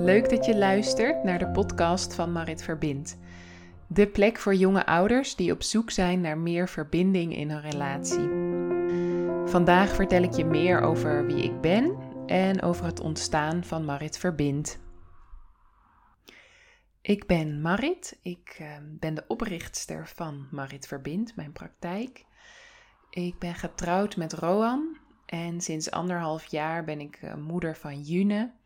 leuk dat je luistert naar de podcast van Marit Verbind. De plek voor jonge ouders die op zoek zijn naar meer verbinding in hun relatie. Vandaag vertel ik je meer over wie ik ben en over het ontstaan van Marit Verbind. Ik ben Marit, ik uh, ben de oprichtster van Marit Verbind, mijn praktijk. Ik ben getrouwd met Roan en sinds anderhalf jaar ben ik uh, moeder van June.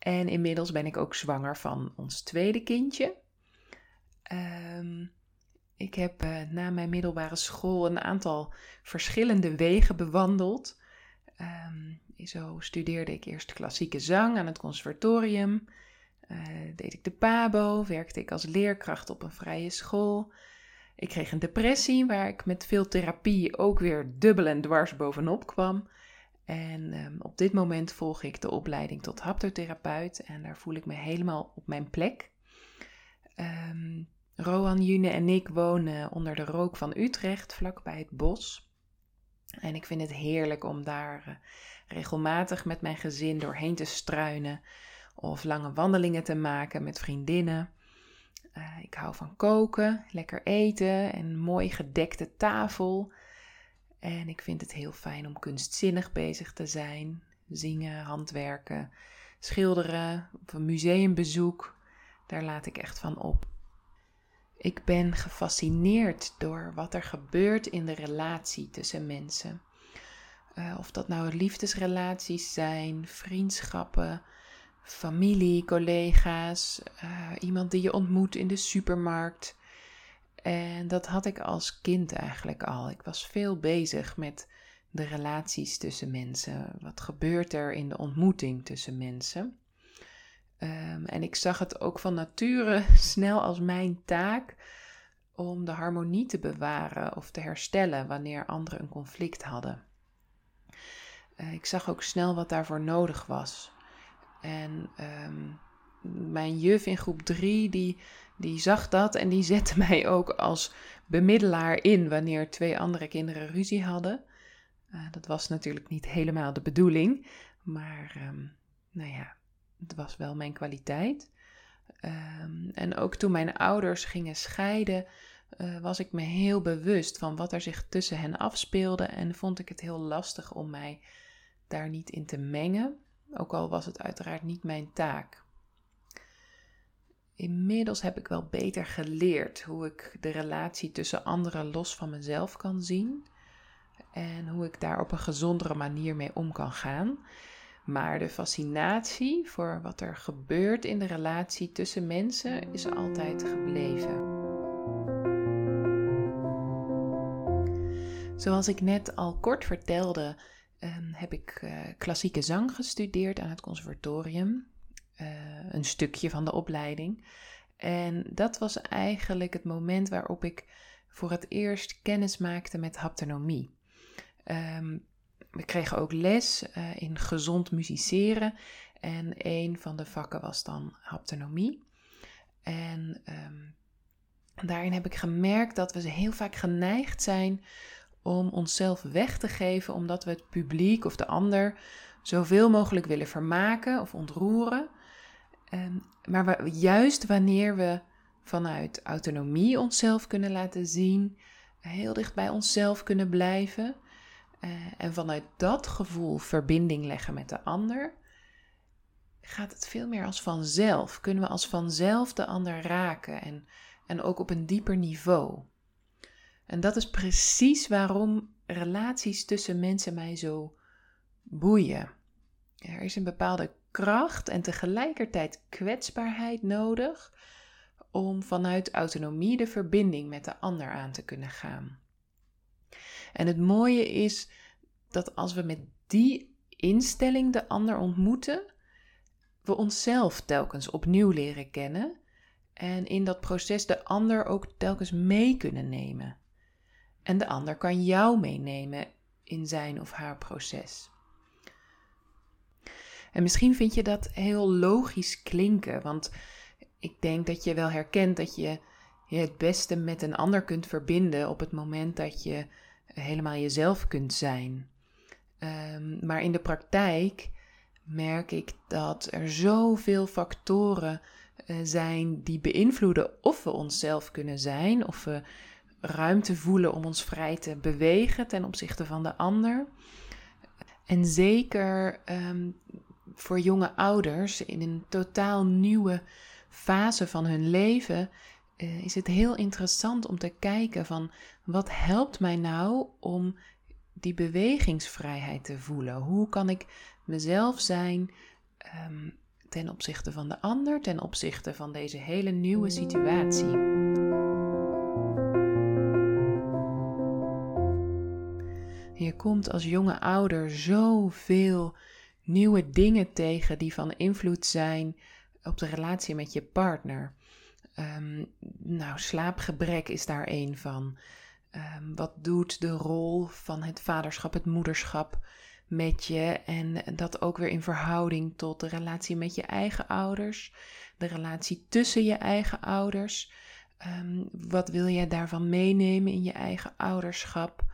En inmiddels ben ik ook zwanger van ons tweede kindje. Um, ik heb uh, na mijn middelbare school een aantal verschillende wegen bewandeld. Um, zo studeerde ik eerst klassieke zang aan het conservatorium. Uh, deed ik de PABO, werkte ik als leerkracht op een vrije school. Ik kreeg een depressie waar ik met veel therapie ook weer dubbel en dwars bovenop kwam. En um, op dit moment volg ik de opleiding tot haptotherapeut en daar voel ik me helemaal op mijn plek. Um, Roan, June en ik wonen onder de rook van Utrecht, vlakbij het bos. En ik vind het heerlijk om daar uh, regelmatig met mijn gezin doorheen te struinen of lange wandelingen te maken met vriendinnen. Uh, ik hou van koken, lekker eten en een mooi gedekte tafel. En ik vind het heel fijn om kunstzinnig bezig te zijn. Zingen, handwerken, schilderen, of een museumbezoek. Daar laat ik echt van op. Ik ben gefascineerd door wat er gebeurt in de relatie tussen mensen. Uh, of dat nou liefdesrelaties zijn, vriendschappen, familie, collega's, uh, iemand die je ontmoet in de supermarkt. En dat had ik als kind eigenlijk al. Ik was veel bezig met de relaties tussen mensen. Wat gebeurt er in de ontmoeting tussen mensen? Um, en ik zag het ook van nature snel als mijn taak om de harmonie te bewaren of te herstellen wanneer anderen een conflict hadden. Uh, ik zag ook snel wat daarvoor nodig was. En um, mijn juf in groep 3, die, die zag dat en die zette mij ook als bemiddelaar in wanneer twee andere kinderen ruzie hadden. Uh, dat was natuurlijk niet helemaal de bedoeling, maar um, nou ja, het was wel mijn kwaliteit. Um, en ook toen mijn ouders gingen scheiden, uh, was ik me heel bewust van wat er zich tussen hen afspeelde en vond ik het heel lastig om mij daar niet in te mengen, ook al was het uiteraard niet mijn taak. Inmiddels heb ik wel beter geleerd hoe ik de relatie tussen anderen los van mezelf kan zien en hoe ik daar op een gezondere manier mee om kan gaan. Maar de fascinatie voor wat er gebeurt in de relatie tussen mensen is altijd gebleven. Zoals ik net al kort vertelde, um, heb ik uh, klassieke zang gestudeerd aan het conservatorium. Uh, een stukje van de opleiding. En dat was eigenlijk het moment waarop ik voor het eerst kennis maakte met haptonomie. Um, we kregen ook les uh, in gezond musiceren. En een van de vakken was dan haptonomie. En um, daarin heb ik gemerkt dat we heel vaak geneigd zijn om onszelf weg te geven, omdat we het publiek of de ander zoveel mogelijk willen vermaken of ontroeren. Um, maar juist wanneer we vanuit autonomie onszelf kunnen laten zien, heel dicht bij onszelf kunnen blijven, uh, en vanuit dat gevoel verbinding leggen met de ander, gaat het veel meer als vanzelf. Kunnen we als vanzelf de ander raken en, en ook op een dieper niveau. En dat is precies waarom relaties tussen mensen mij zo boeien. Er is een bepaalde kracht en tegelijkertijd kwetsbaarheid nodig om vanuit autonomie de verbinding met de ander aan te kunnen gaan. En het mooie is dat als we met die instelling de ander ontmoeten, we onszelf telkens opnieuw leren kennen en in dat proces de ander ook telkens mee kunnen nemen. En de ander kan jou meenemen in zijn of haar proces. En misschien vind je dat heel logisch klinken, want ik denk dat je wel herkent dat je je het beste met een ander kunt verbinden op het moment dat je helemaal jezelf kunt zijn. Um, maar in de praktijk merk ik dat er zoveel factoren uh, zijn die beïnvloeden of we onszelf kunnen zijn, of we ruimte voelen om ons vrij te bewegen ten opzichte van de ander. En zeker um, voor jonge ouders in een totaal nieuwe fase van hun leven uh, is het heel interessant om te kijken van wat helpt mij nou om die bewegingsvrijheid te voelen? Hoe kan ik mezelf zijn um, ten opzichte van de ander, ten opzichte van deze hele nieuwe situatie? Je komt als jonge ouder zoveel nieuwe dingen tegen die van invloed zijn op de relatie met je partner. Um, nou, slaapgebrek is daar een van. Um, wat doet de rol van het vaderschap, het moederschap met je? En dat ook weer in verhouding tot de relatie met je eigen ouders, de relatie tussen je eigen ouders. Um, wat wil je daarvan meenemen in je eigen ouderschap?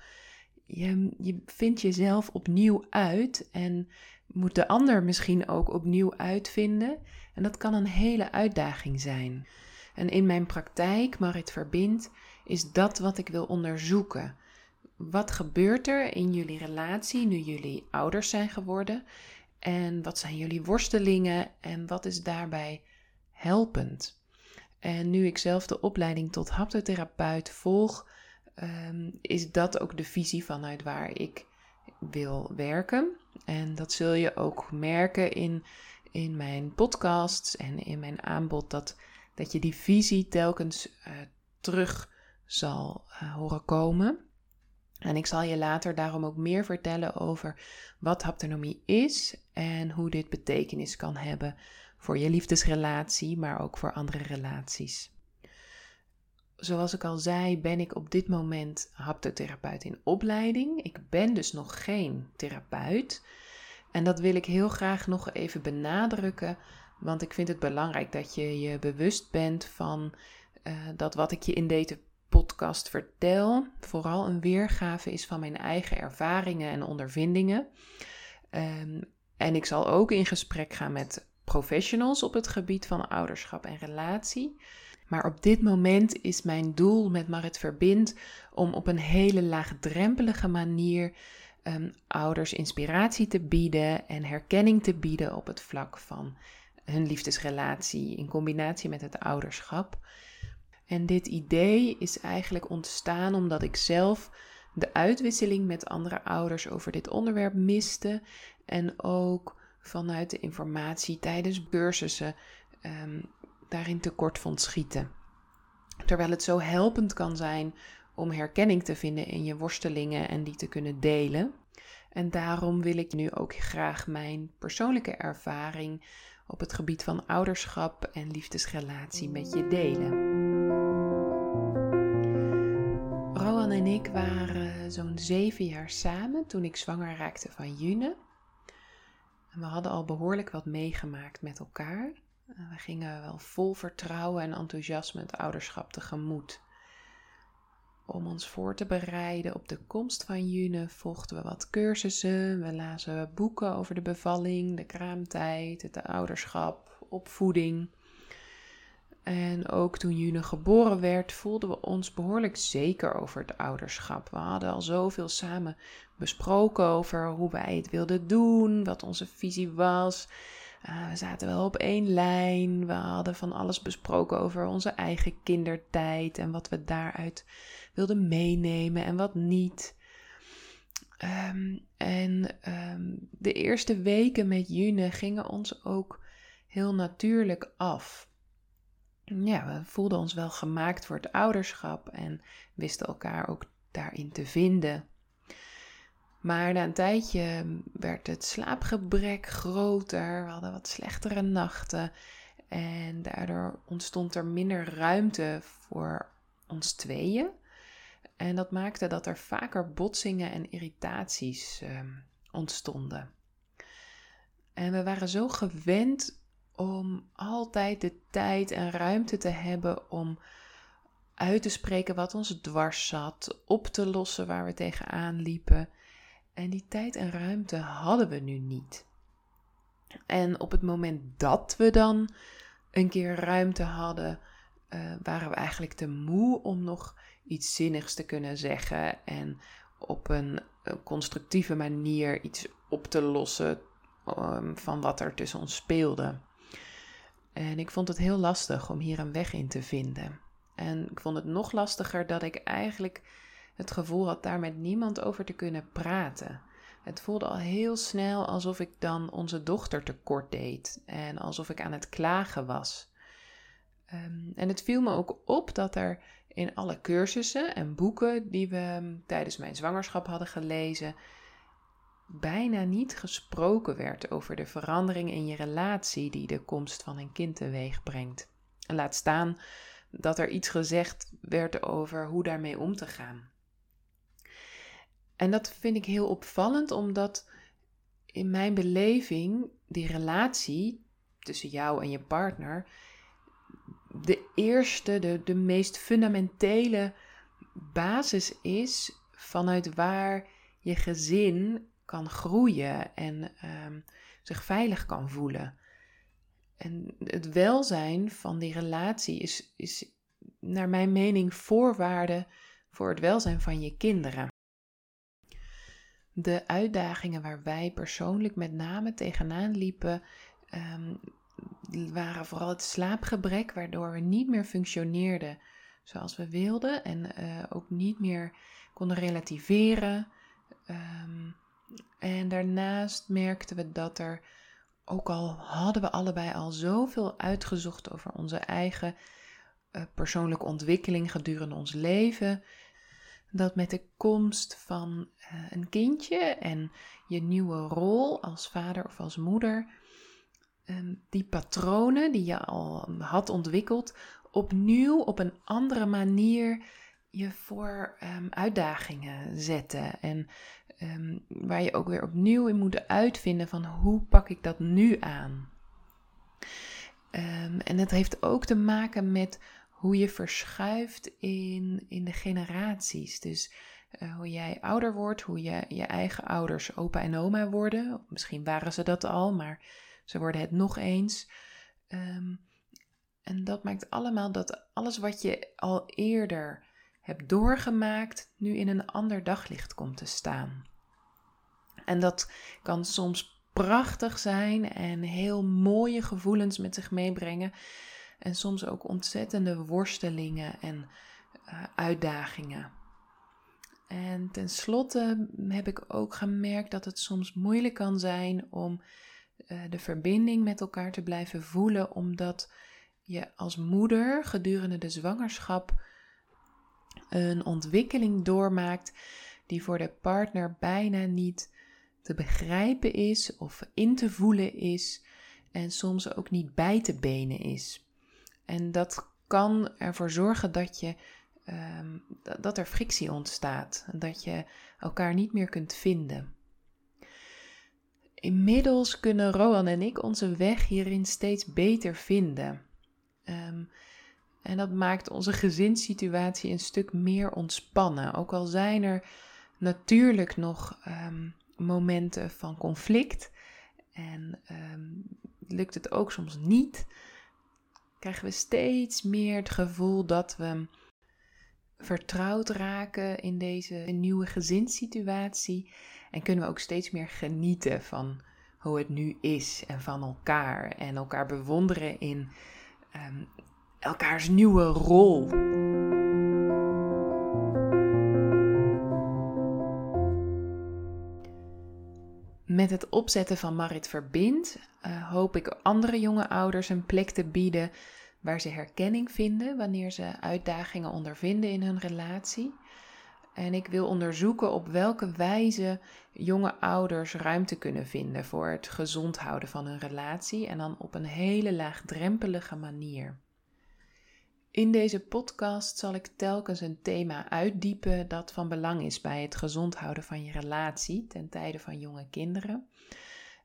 Je, je vindt jezelf opnieuw uit en moet de ander misschien ook opnieuw uitvinden. En dat kan een hele uitdaging zijn. En in mijn praktijk, Marit Verbind, is dat wat ik wil onderzoeken. Wat gebeurt er in jullie relatie nu jullie ouders zijn geworden? En wat zijn jullie worstelingen en wat is daarbij helpend? En nu ik zelf de opleiding tot haptotherapeut volg, um, is dat ook de visie vanuit waar ik wil werken. En dat zul je ook merken in, in mijn podcasts en in mijn aanbod, dat, dat je die visie telkens uh, terug zal uh, horen komen. En ik zal je later daarom ook meer vertellen over wat haptonomie is en hoe dit betekenis kan hebben voor je liefdesrelatie, maar ook voor andere relaties zoals ik al zei, ben ik op dit moment haptotherapeut in opleiding. Ik ben dus nog geen therapeut. En dat wil ik heel graag nog even benadrukken, want ik vind het belangrijk dat je je bewust bent van uh, dat wat ik je in deze podcast vertel, vooral een weergave is van mijn eigen ervaringen en ondervindingen. Um, en ik zal ook in gesprek gaan met professionals op het gebied van ouderschap en relatie. Maar op dit moment is mijn doel met Marit Verbind om op een hele laagdrempelige manier um, ouders inspiratie te bieden en herkenning te bieden op het vlak van hun liefdesrelatie in combinatie met het ouderschap. En dit idee is eigenlijk ontstaan omdat ik zelf de uitwisseling met andere ouders over dit onderwerp miste en ook vanuit de informatie tijdens cursussen um, daarin tekort vond schieten. Terwijl het zo helpend kan zijn om herkenning te vinden in je worstelingen en die te kunnen delen. En daarom wil ik nu ook graag mijn persoonlijke ervaring op het gebied van ouderschap en liefdesrelatie met je delen. Rowan en ik waren zo'n zeven jaar samen toen ik zwanger raakte van June. En we hadden al behoorlijk wat meegemaakt met elkaar. We gingen wel vol vertrouwen en enthousiasme het ouderschap tegemoet. Om ons voor te bereiden op de komst van June volgden we wat cursussen. We lazen boeken over de bevalling, de kraamtijd, het ouderschap, opvoeding. En ook toen June geboren werd, voelden we ons behoorlijk zeker over het ouderschap. We hadden al zoveel samen besproken over hoe wij het wilden doen, wat onze visie was. Uh, we zaten wel op één lijn. We hadden van alles besproken over onze eigen kindertijd en wat we daaruit wilden meenemen en wat niet. Um, en um, de eerste weken met June gingen ons ook heel natuurlijk af. Ja, we voelden ons wel gemaakt voor het ouderschap en wisten elkaar ook daarin te vinden. Maar na een tijdje werd het slaapgebrek groter. We hadden wat slechtere nachten. En daardoor ontstond er minder ruimte voor ons tweeën. En dat maakte dat er vaker botsingen en irritaties um, ontstonden. En we waren zo gewend om altijd de tijd en ruimte te hebben om uit te spreken wat ons dwars zat, op te lossen waar we tegenaan liepen. En die tijd en ruimte hadden we nu niet. En op het moment dat we dan een keer ruimte hadden, uh, waren we eigenlijk te moe om nog iets zinnigs te kunnen zeggen en op een, constructieve manier iets op te lossen um, van wat er tussen ons speelde. En ik vond het heel lastig om hier een weg in te vinden. En ik vond het nog lastiger dat ik eigenlijk het gevoel had daar met niemand over te kunnen praten. Het voelde al heel snel alsof ik dan onze dochter tekort deed en alsof ik aan het klagen was. Ehm, en het viel me ook op dat er in alle cursussen en boeken die we ehm, tijdens mijn zwangerschap hadden gelezen, bijna niet gesproken werd over de verandering in je relatie die de komst van een kind teweeg brengt. En laat staan dat er iets gezegd werd over hoe daarmee om te gaan. En dat vind ik heel opvallend, omdat in mijn beleving die relatie tussen jou en je partner de eerste, de, de meest fundamentele basis is vanuit waar je gezin kan groeien en um, zich veilig kan voelen. En het welzijn van die relatie is, is naar mijn mening voorwaarde voor het welzijn van je kinderen. De uitdagingen waar wij persoonlijk met name tegenaan liepen, um, waren vooral het slaapgebrek, waardoor we niet meer functioneerden zoals we wilden en uh, ook niet meer konden relativeren. Um, en daarnaast merkten we dat er, ook al hadden we allebei al zoveel uitgezocht over onze eigen uh, persoonlijke ontwikkeling gedurende ons leven, dat met de komst van uh, een kindje en je nieuwe rol als vader of als moeder, um, die patronen die je al had ontwikkeld, opnieuw op een andere manier je voor um, uitdagingen zetten. En um, waar je ook weer opnieuw in moet uitvinden van hoe pak ik dat nu aan. En dat heeft ook te maken met hoe je verschuift in, in de generaties. Dus uh, hoe jij ouder wordt, hoe je je eigen ouders opa en oma worden. Misschien waren ze dat al, maar ze worden het nog eens. Um, en dat maakt allemaal dat alles wat je al eerder heb doorgemaakt, nu in een ander daglicht komt te staan. En dat kan soms prachtig zijn en heel mooie gevoelens met zich meebrengen. En soms ook ontzettende worstelingen en uh, uitdagingen. En tenslotte heb ik ook gemerkt dat het soms moeilijk kan zijn om uh, de verbinding met elkaar te blijven voelen, omdat je als moeder gedurende de zwangerschap een ontwikkeling doormaakt die voor de partner bijna niet te begrijpen is of in te voelen is en soms ook niet bij te benen is. En dat kan ervoor zorgen dat, je, um, dat er frictie ontstaat, dat je elkaar niet meer kunt vinden. Inmiddels kunnen Roan en ik onze weg hierin steeds beter vinden. Um, en dat maakt onze gezinssituatie een stuk meer ontspannen. Ook al zijn er natuurlijk nog um, momenten van conflict. En lukt het ook soms niet. Krijgen we steeds meer het gevoel dat we vertrouwd raken in deze nieuwe gezinssituatie. En kunnen we ook steeds meer genieten van hoe het nu is en van elkaar. En elkaar bewonderen in um, elkaars nieuwe rol. Met het opzetten van Marit Verbind uh, hoop ik andere jonge ouders een plek te bieden waar ze herkenning vinden wanneer ze uitdagingen ondervinden in hun relatie. En ik wil onderzoeken op welke wijze jonge ouders ruimte kunnen vinden voor het gezond houden van hun relatie en dan op een hele laagdrempelige manier. In deze podcast zal ik telkens een thema uitdiepen dat van belang is bij het gezond houden van je relatie ten tijde van jonge kinderen.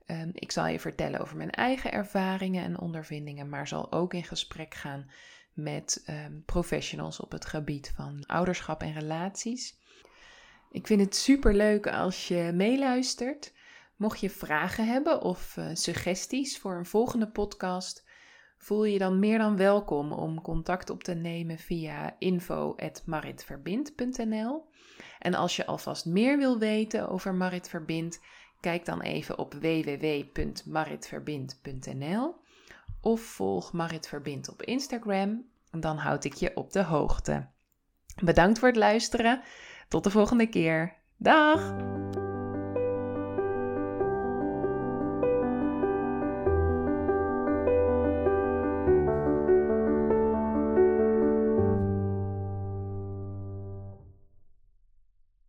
Ehm, ik zal je vertellen over mijn eigen ervaringen en ondervindingen, maar zal ook in gesprek gaan met ehm, professionals op het gebied van ouderschap en relaties. Ik vind het super leuk als je meeluistert. Mocht je vragen hebben of uh, suggesties voor een volgende podcast, voel je dan meer dan welkom om contact op te nemen via info.maritverbind.nl. En als je alvast meer wil weten over Marit Verbind, kijk dan even op www.maritverbind.nl of volg Marit Verbind op Instagram. Dan houd ik je op de hoogte. Bedankt voor het luisteren. Tot de volgende keer. Dag!